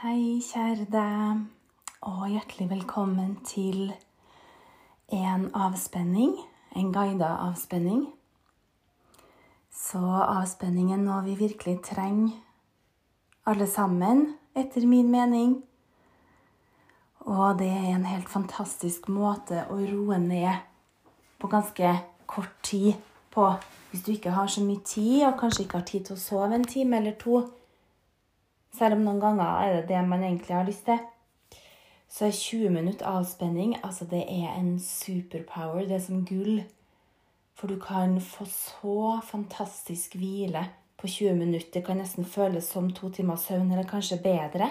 Hei, kjære deg, og hjertelig velkommen til en avspenning, en guida avspenning. Så avspenningen nå vi virkelig trenger, alle sammen, etter min mening. Og det er en helt fantastisk måte å roe ned på ganske kort tid på. Hvis du ikke har så mye tid, og kanskje ikke har tid til å sove en time eller to. Selv om noen ganger er det det man egentlig har lyst til. Så er 20 minutter avspenning altså det er en superpower. Det er som gull. For du kan få så fantastisk hvile på 20 minutter. Det kan nesten føles som to timers søvn, eller kanskje bedre.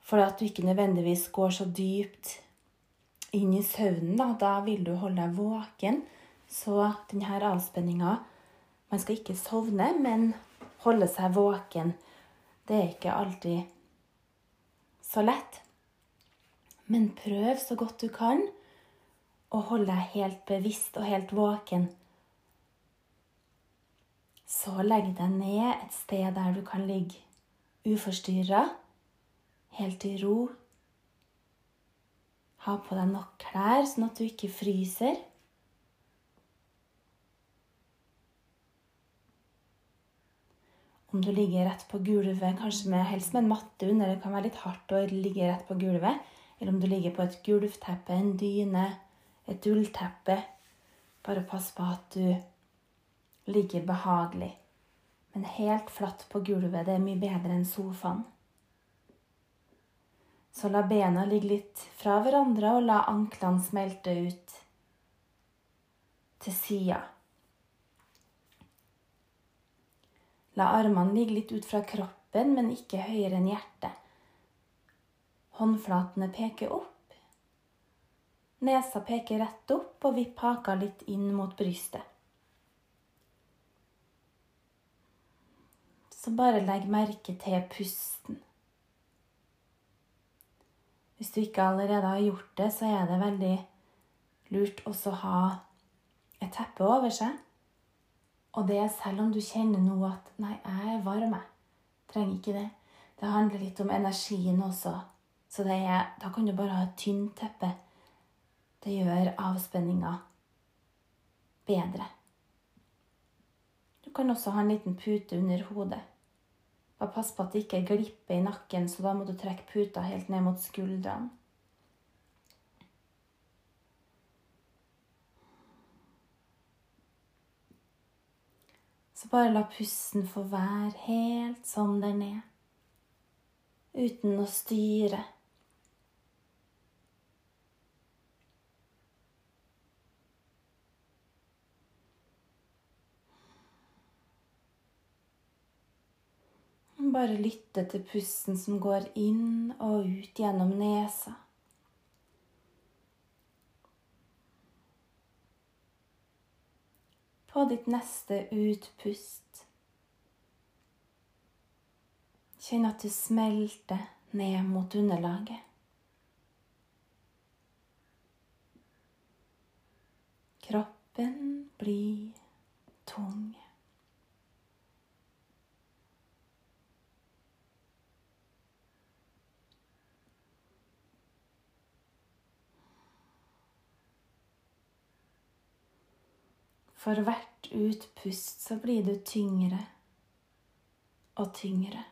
For at du ikke nødvendigvis går så dypt inn i søvnen. Da, da vil du holde deg våken. Så denne avspenninga Man skal ikke sovne, men holde seg våken. Det er ikke alltid så lett. Men prøv så godt du kan å holde deg helt bevisst og helt våken. Så legg deg ned et sted der du kan ligge uforstyrra, helt i ro. Ha på deg nok klær, sånn at du ikke fryser. Om du ligger rett på gulvet, kanskje med, helst med en matte under, det kan være litt hardt å ligge rett på gulvet. Eller om du ligger på et gulvteppe, en dyne, et ullteppe. Bare pass på at du ligger behagelig. Men helt flatt på gulvet, det er mye bedre enn sofaen. Så la bena ligge litt fra hverandre, og la anklene smelte ut til sida. La armene ligge litt ut fra kroppen, men ikke høyere enn hjertet. Håndflatene peker opp. Nesa peker rett opp, og vipp haka litt inn mot brystet. Så bare legg merke til pusten. Hvis du ikke allerede har gjort det, så er det veldig lurt også å ha et teppe over seg. Og det er selv om du kjenner nå at 'nei, jeg er varm', jeg trenger ikke det. Det handler litt om energien også. Så er, da kan du bare ha et tynt teppe. Det gjør avspenninga bedre. Du kan også ha en liten pute under hodet. Bare pass på at det ikke glipper i nakken, så da må du trekke puta helt ned mot skuldrene. Så bare la pusten få være helt som den er, uten å styre. Bare lytte til pusten som går inn og ut gjennom nesa. På ditt neste utpust. Kjenn at du smelter ned mot underlaget. Kroppen blir tung. For hvert utpust så blir du tyngre og tyngre.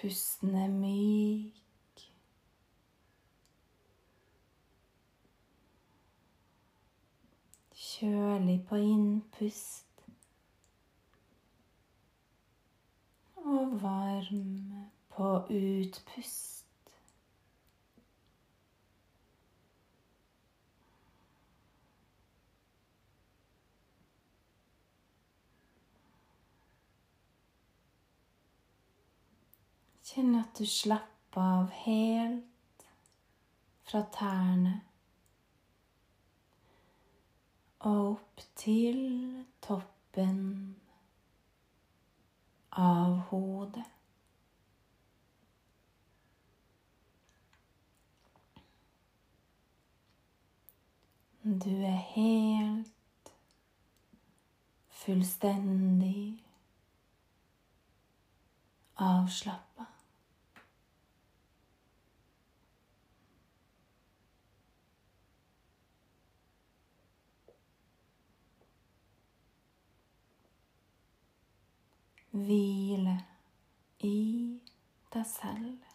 Pusten er myk. Kjølig på innpust. Og varm på utpust. Kjenn at du slapper av helt fra tærne og opp til toppen av hodet. Du er helt, fullstendig avslappa. Hvile i deg selv.